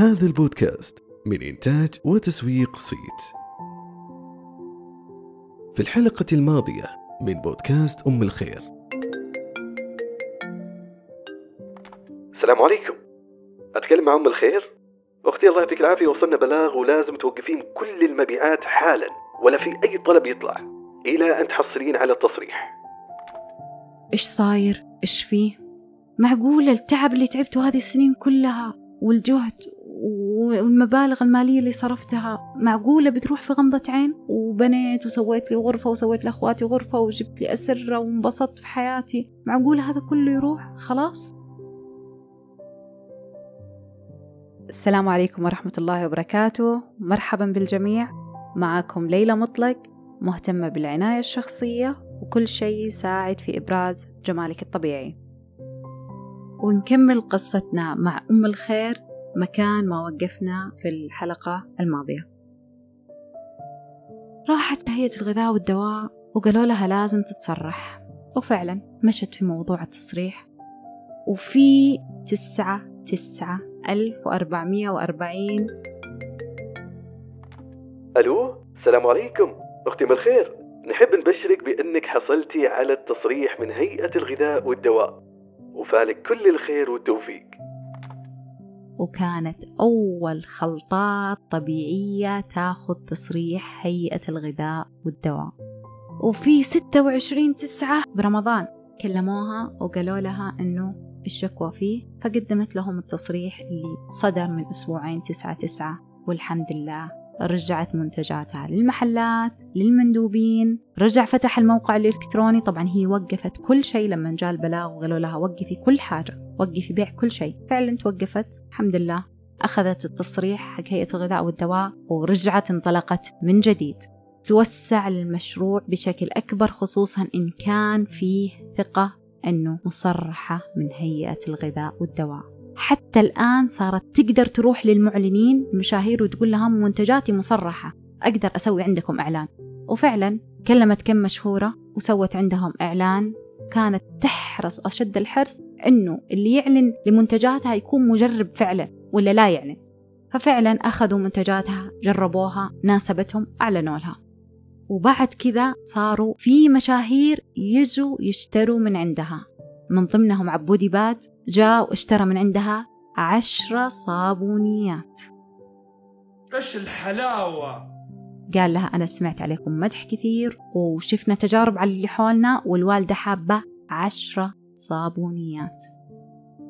هذا البودكاست من إنتاج وتسويق صيت. في الحلقة الماضية من بودكاست أم الخير. السلام عليكم. أتكلم مع أم الخير؟ أختي الله يعطيك العافية وصلنا بلاغ ولازم توقفين كل المبيعات حالا ولا في أي طلب يطلع إلى أن تحصلين على التصريح. إيش صاير؟ إيش فيه؟ معقولة التعب اللي تعبته هذه السنين كلها والجهد والمبالغ المالية اللي صرفتها معقولة بتروح في غمضة عين؟ وبنيت وسويت لي غرفة وسويت لأخواتي غرفة وجبت لي أسرة وانبسطت في حياتي. معقولة هذا كله يروح؟ خلاص؟ السلام عليكم ورحمة الله وبركاته. مرحبا بالجميع. معكم ليلى مطلق مهتمة بالعناية الشخصية وكل شيء يساعد في إبراز جمالك الطبيعي. ونكمل قصتنا مع أم الخير مكان ما وقفنا في الحلقة الماضية. راحت هيئة الغذاء والدواء وقالوا لها لازم تتصرح. وفعلا مشت في موضوع التصريح. وفي تسعة تسعة ألف وأربعمية وأربعين. ألو؟ السلام عليكم. أختي أم الخير نحب نبشرك بأنك حصلتي على التصريح من هيئة الغذاء والدواء. وفالك كل الخير والتوفيق. وكانت أول خلطات طبيعية تاخذ تصريح هيئة الغذاء والدواء. وفي 26 تسعة برمضان كلموها وقالوا لها إنه الشكوى فيه فقدمت لهم التصريح اللي صدر من أسبوعين تسعة تسعة والحمد لله رجعت منتجاتها للمحلات للمندوبين. رجع فتح الموقع الإلكتروني. طبعا هي وقفت كل شيء لما جاء البلاغ وقالوا لها وقفي كل حاجة وقفي بيع كل شيء. فعلا توقفت. الحمد لله. أخذت التصريح حق هيئة الغذاء والدواء ورجعت انطلقت من جديد. توسع المشروع بشكل أكبر خصوصا إن كان فيه ثقة أنه مصرحة من هيئة الغذاء والدواء. حتى الآن صارت تقدر تروح للمعلنين المشاهير وتقول لهم منتجاتي مصرحة. أقدر أسوي عندكم إعلان. وفعلا كلمت كم مشهورة وسوت عندهم إعلان. كانت تحرص أشد الحرص إنه اللي يعلن لمنتجاتها يكون مجرب فعلا ولا لا يعلن. ففعلا أخذوا منتجاتها جربوها ناسبتهم أعلنوا لها وبعد كذا صاروا في مشاهير يجوا يشتروا من عندها. من ضمنهم عبودي باد جاء واشترى من عندها عشرة صابونيات. إيش الحلاوة؟ قال لها أنا سمعت عليكم مدح كثير وشفنا تجارب على اللي حولنا والوالدة حابة عشرة صابونيات.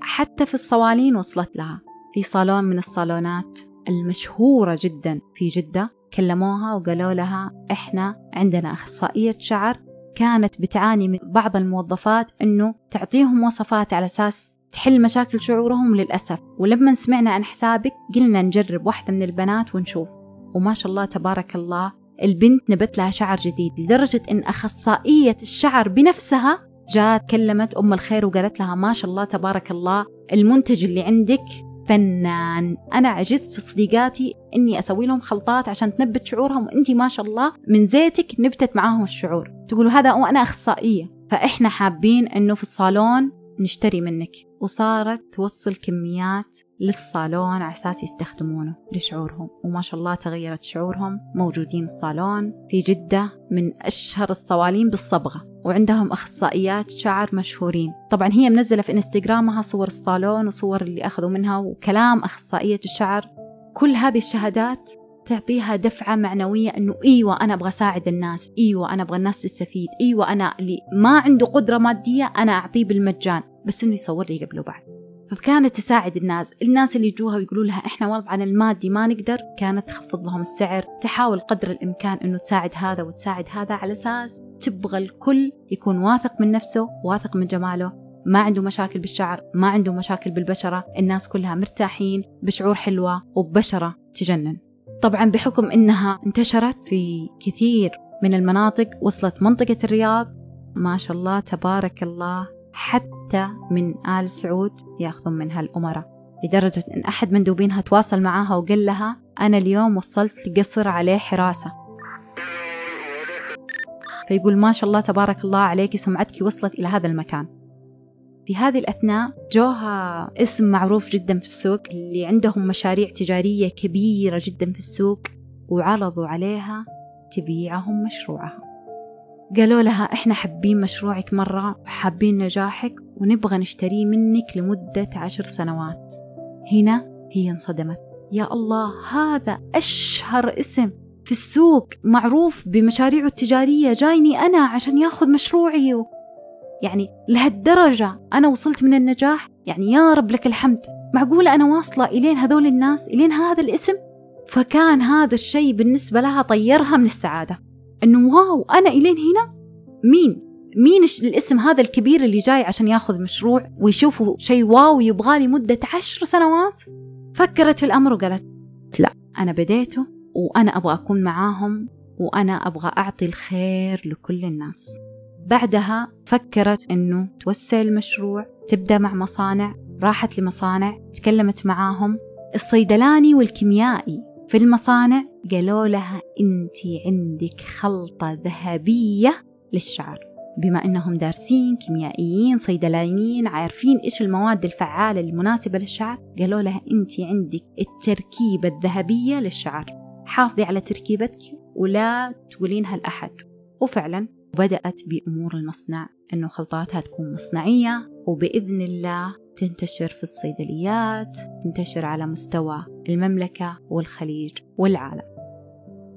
حتى في الصوالين وصلت لها. في صالون من الصالونات المشهورة جدا في جدة كلموها وقالوا لها إحنا عندنا أخصائية شعر كانت بتعاني من بعض الموظفات أنه تعطيهم وصفات على أساس تحل مشاكل شعورهم للأسف. ولما سمعنا عن حسابك قلنا نجرب واحدة من البنات ونشوف. وما شاء الله تبارك الله البنت نبت لها شعر جديد لدرجة إن أخصائية الشعر بنفسها جاءت كلمت أم الخير وقالت لها ما شاء الله تبارك الله المنتج اللي عندك فنان. أنا عجزت في صديقاتي إني أسوي لهم خلطات عشان تنبت شعورهم وأنتي ما شاء الله من زيتك نبتت معاهم الشعور. تقولوا هذا وأنا أخصائية. فإحنا حابين إنه في الصالون نشتري منك. وصارت توصل كميات للصالون على أساس يستخدمونه لشعورهم. وما شاء الله تغيرت شعورهم. موجودين الصالون في جدة من أشهر الصوالين بالصبغة. وعندهم أخصائيات شعر مشهورين. طبعا هي منزلة في إنستغرامها صور الصالون وصور اللي أخذوا منها وكلام أخصائية الشعر. كل هذه الشهادات تعطيها دفعة معنوية إنه أيوة أنا أبغى أساعد الناس أيوة أنا أبغى الناس تستفيد أيوة أنا اللي ما عنده قدرة مادية أنا أعطيه بالمجان. بس إنه يصور لي قبل وبعد. فكانت تساعد الناس. الناس اللي يجوها ويقولوا لها إحنا وضعنا المادي ما نقدر كانت تخفض لهم السعر تحاول قدر الإمكان إنه تساعد هذا وتساعد هذا على أساس تبغى الكل يكون واثق من نفسه واثق من جماله. ما عنده مشاكل بالشعر ما عنده مشاكل بالبشرة. الناس كلها مرتاحين بشعور حلوة وببشرة تجنن. طبعا بحكم إنها انتشرت في كثير من المناطق وصلت منطقة الرياض ما شاء الله تبارك الله حتى من آل سعود يأخذون منها الأمراء. لدرجة إن أحد مندوبينها تواصل معاها وقال لها أنا اليوم وصلت لقصر عليه حراسة. فيقول ما شاء الله تبارك الله عليك سمعتك وصلت إلى هذا المكان. في هذه الأثناء جوها اسم معروف جدا في السوق اللي عندهم مشاريع تجارية كبيرة جدا في السوق وعرضوا عليها تبيعهم مشروعها قالوا لها إحنا حابين مشروعك مرة وحابين نجاحك ونبغى نشتريه منك لمدة عشر سنوات. هنا هي انصدمت. يا الله هذا أشهر اسم. في السوق معروف بمشاريعه التجارية جايني أنا عشان ياخذ مشروعي و... يعني لهالدرجة أنا وصلت من النجاح؟ يعني يا رب لك الحمد. معقولة أنا واصلة إلين هذول الناس؟ إلين هذا الاسم؟ فكان هذا الشيء بالنسبة لها طيرها من السعادة. إنه واو أنا إلين هنا؟ مين؟ مين الاسم هذا الكبير اللي جاي عشان ياخذ مشروع ويشوفه شيء واو يبغالي مدة عشر سنوات؟ فكرت في الأمر وقالت لا أنا بديته وأنا أبغى أكون معاهم وأنا أبغى أعطي الخير لكل الناس. بعدها فكرت أنه توسع المشروع تبدأ مع مصانع راحت لمصانع تكلمت معاهم. الصيدلاني والكيميائي في المصانع قالوا لها أنت عندك خلطة ذهبية للشعر. بما أنهم دارسين كيميائيين صيدلانيين عارفين إيش المواد الفعالة المناسبة للشعر قالوا لها أنت عندك التركيبة الذهبية للشعر. حافظي على تركيبتك ولا تقولينها لأحد. وفعلا بدأت بأمور المصنع أنه خلطاتها تكون مصنعية وبإذن الله تنتشر في الصيدليات تنتشر على مستوى المملكة والخليج والعالم.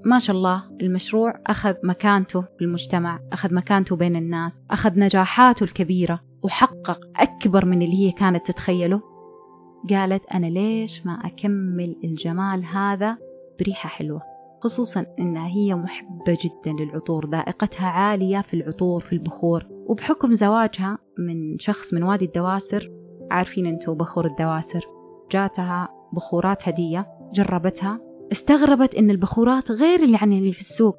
ما شاء الله المشروع أخذ مكانته في المجتمع أخذ مكانته بين الناس أخذ نجاحاته الكبيرة وحقق أكبر من اللي هي كانت تتخيله. قالت أنا ليش ما أكمل الجمال هذا بريحة حلوة خصوصا أنها هي محبة جدا للعطور ذائقتها عالية في العطور في البخور. وبحكم زواجها من شخص من وادي الدواسر عارفين أنتو بخور الدواسر جاتها بخورات هدية جربتها استغربت إن البخورات غير اللي عن اللي في السوق.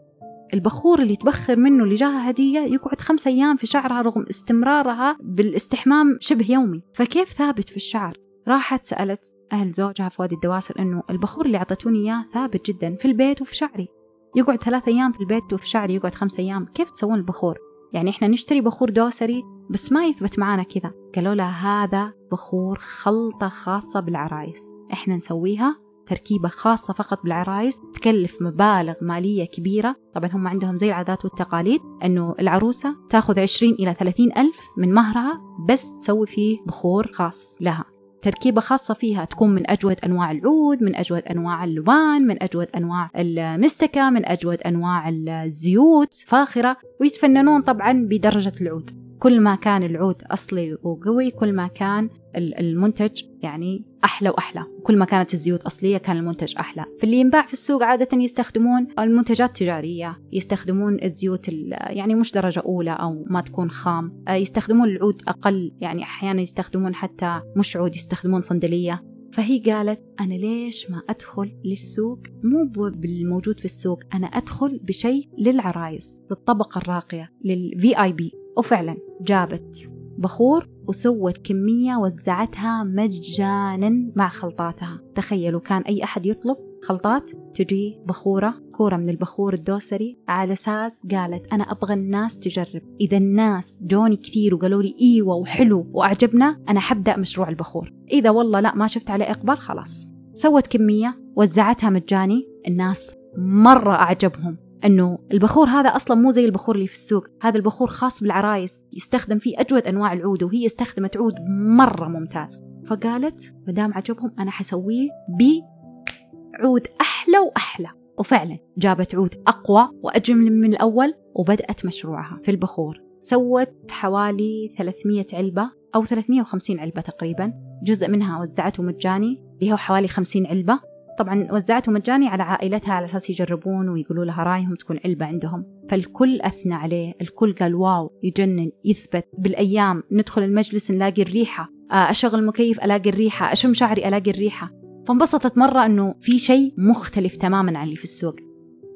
البخور اللي تبخر منه اللي جاها هدية يقعد خمسة أيام في شعرها رغم استمرارها بالاستحمام شبه يومي. فكيف ثابت في الشعر؟ راحت سألت أهل زوجها في وادي الدواسر إنه البخور اللي أعطتوني إياه ثابت جدا في البيت وفي شعري. يقعد ثلاثة أيام في البيت وفي شعري يقعد خمسة أيام. كيف تسوون البخور؟ يعني إحنا نشتري بخور دوسري بس ما يثبت معانا كذا. قالوا لها هذا بخور خلطة خاصة بالعرايس. إحنا نسويها تركيبة خاصة فقط بالعرايس تكلف مبالغ مالية كبيرة. طبعا هم عندهم زي العادات والتقاليد أنه العروسة تأخذ 20 إلى 30 ألف من مهرها بس تسوي فيه بخور خاص لها. تركيبة خاصة فيها تكون من أجود أنواع العود من أجود أنواع اللبان من أجود أنواع المستكة من أجود أنواع الزيوت فاخرة ويتفننون طبعا بدرجة العود. كل ما كان العود أصلي وقوي كل ما كان المنتج يعني أحلى وأحلى. وكل ما كانت الزيوت أصلية كان المنتج أحلى. فاللي ينباع في السوق عادة يستخدمون المنتجات التجارية يستخدمون الزيوت يعني مش درجة أولى أو ما تكون خام. آه، يستخدمون العود أقل يعني أحيانا يستخدمون حتى مش عود يستخدمون صندلية. فهي قالت أنا ليش ما أدخل للسوق؟ مو بالموجود في السوق أنا أدخل بشيء للعرايس للطبقة الراقية للفي آي بي وفعلا جابت بخور وسوت كمية وزعتها مجانا مع خلطاتها. تخيلوا كان أي أحد يطلب خلطات تجي بخورة كورة من البخور الدوسري. على أساس قالت أنا أبغى الناس تجرب. إذا الناس جوني كثير وقالوا لي إيوة وحلو وأعجبنا أنا حبدأ مشروع البخور. إذا والله لا ما شفت عليه إقبال خلاص. سوت كمية وزعتها مجاني. الناس مرة أعجبهم. إنه البخور هذا أصلا مو زي البخور اللي في السوق. هذا البخور خاص بالعرايس يستخدم فيه أجود أنواع العود وهي استخدمت عود مرة ممتاز. فقالت مدام عجبهم أنا حسويه بعود أحلى وأحلى. وفعلا جابت عود أقوى وأجمل من الأول وبدأت مشروعها في البخور. سوت حوالي 300 علبة أو 350 علبة تقريبا. جزء منها وزعته مجاني اللي هو حوالي 50 علبة. طبعا وزعته مجاني على عائلتها على أساس يجربون ويقولوا لها رأيهم تكون علبة عندهم. فالكل أثنى عليه الكل قال واو يجنن يثبت. بالأيام ندخل المجلس نلاقي الريحة. آه، أشغل المكيف ألاقي الريحة أشم شعري ألاقي الريحة. فانبسطت مرة أنه في شيء مختلف تماما عن اللي في السوق.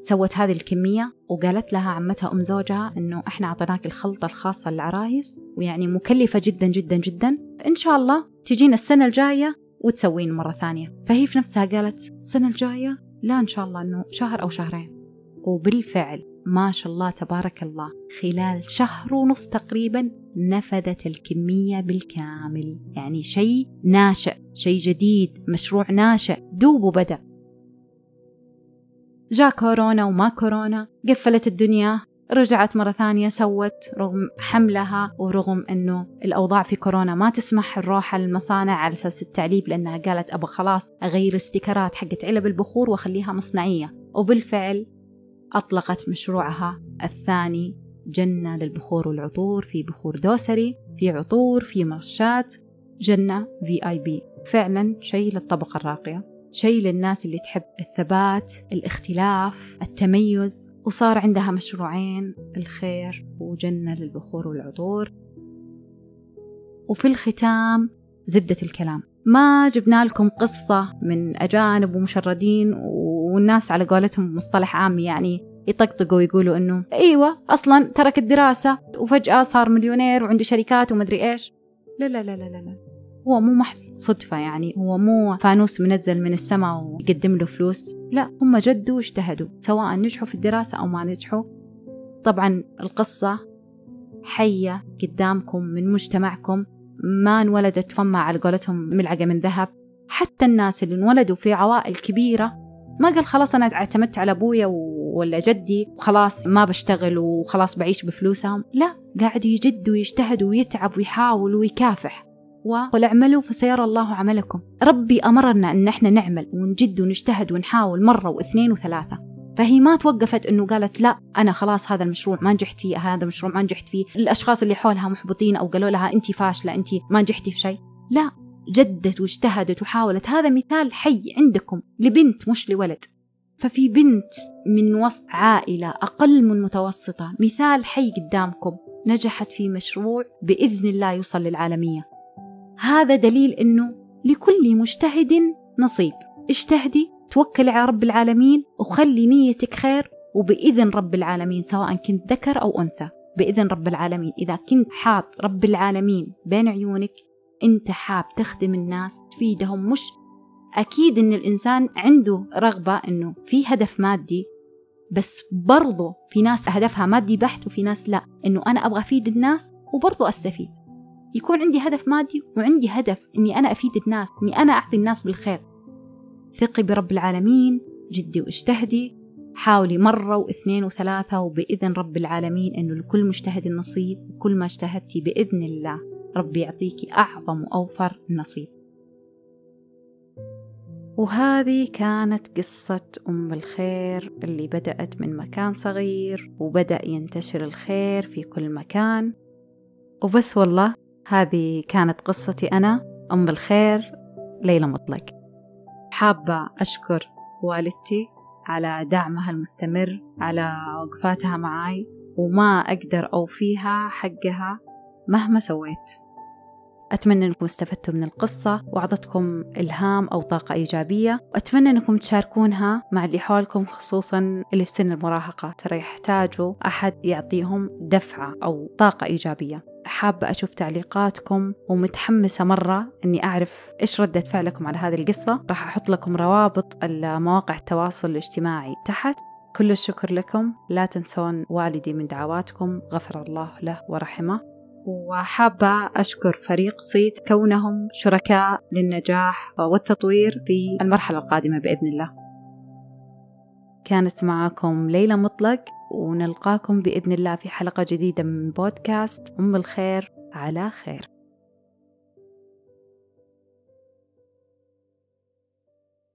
سوت هذه الكمية وقالت لها عمتها أم زوجها أنه إحنا أعطيناك الخلطة الخاصة للعرايس ويعني مكلفة جدا جدا جدا. إن شاء الله تجينا السنة الجاية وتسوين مرة ثانية. فهي في نفسها قالت السنة الجاية لا إن شاء الله أنه شهر أو شهرين. وبالفعل ما شاء الله تبارك الله خلال شهر ونص تقريبا نفذت الكمية بالكامل. يعني شيء ناشئ شيء جديد مشروع ناشئ دوب وبدأ. جاء كورونا وما كورونا قفلت الدنيا. رجعت مرة ثانية سوت رغم حملها ورغم أنه الأوضاع في كورونا ما تسمح نروح المصانع على أساس التعليب لأنها قالت أبغى خلاص أغير استيكرات حقت علب البخور وأخليها مصنعية. وبالفعل أطلقت مشروعها الثاني جنة للبخور والعطور في بخور دوسري في عطور في مرشات جنة في آي بي فعلا شيء للطبقة الراقية. شيء للناس اللي تحب الثبات الاختلاف التميز. وصار عندها مشروعين الخير وجنة للبخور والعطور. وفي الختام زبدة الكلام. ما جبنا لكم قصة من أجانب ومشردين والناس على قولتهم مصطلح عام يعني يطقطقوا ويقولوا إنه إيوه أصلا ترك الدراسة وفجأة صار مليونير وعنده شركات ومدري إيش. لا لا لا لا لا. هو مو محض صدفة يعني هو مو فانوس منزل من السماء ويقدم له فلوس. لا هم جدوا واجتهدوا سواء نجحوا في الدراسة أو ما نجحوا. طبعا القصة حية قدامكم من مجتمعكم ما انولدت فما على قولتهم ملعقة من ذهب. حتى الناس اللي انولدوا في عوائل كبيرة ما قال خلاص أنا اعتمدت على أبويا ولا جدي وخلاص ما بشتغل وخلاص بعيش بفلوسهم. لا قاعد يجد ويجتهد ويتعب ويحاول ويكافح. وقل اعملوا فسيرى الله عملكم. ربي أمرنا أن إحنا نعمل ونجد ونجتهد ونحاول مرة واثنين وثلاثة. فهي ما توقفت إنه قالت لا أنا خلاص هذا المشروع ما نجحت فيه هذا المشروع ما نجحت فيه. الأشخاص اللي حولها محبطين أو قالوا لها انت فاشلة انت ما نجحتي في شيء. لا جدت واجتهدت وحاولت. هذا مثال حي عندكم لبنت مش لولد. ففي بنت من وسط عائلة أقل من متوسطة مثال حي قدامكم. نجحت في مشروع بإذن الله يوصل للعالمية. هذا دليل أنه لكل مجتهد نصيب. اجتهدي توكلي على رب العالمين وخلي نيتك خير وبإذن رب العالمين سواء كنت ذكر أو أنثى. بإذن رب العالمين. إذا كنت حاط رب العالمين بين عيونك أنت حاب تخدم الناس تفيدهم. مش أكيد إن الإنسان عنده رغبة إنه في هدف مادي بس برضو في ناس هدفها مادي بحت وفي ناس لا. إنه أنا أبغى أفيد الناس وبرضو أستفيد. يكون عندي هدف مادي وعندي هدف إني أنا أفيد الناس إني أنا أعطي الناس بالخير. ثقي برب العالمين جدي واجتهدي حاولي مرة واثنين وثلاثة وبإذن رب العالمين إنه لكل مجتهد نصيب وكل ما اجتهدتي بإذن الله ربي يعطيكي أعظم وأوفر نصيب وهذه كانت قصة أم الخير اللي بدأت من مكان صغير وبدأ ينتشر الخير في كل مكان. وبس والله هذه كانت قصتي أنا أم الخير ليلى مطلق. حابة أشكر والدتي على دعمها المستمر على وقفاتها معاي وما أقدر أوفيها حقها مهما سويت. أتمنى أنكم استفدتوا من القصة وأعطتكم إلهام أو طاقة إيجابية وأتمنى أنكم تشاركونها مع اللي حولكم خصوصا اللي في سن المراهقة. ترى يحتاجوا أحد يعطيهم دفعة أو طاقة إيجابية. حابة أشوف تعليقاتكم ومتحمسة مرة أني أعرف إيش ردة فعلكم على هذه القصة. راح أحط لكم روابط مواقع التواصل الاجتماعي تحت. كل الشكر لكم. لا تنسون والدي من دعواتكم غفر الله له ورحمه. وحابة أشكر فريق صيت كونهم شركاء للنجاح والتطوير في المرحلة القادمة بإذن الله. كانت معكم ليلى مطلق ونلقاكم بإذن الله في حلقة جديدة من بودكاست. أم الخير على خير.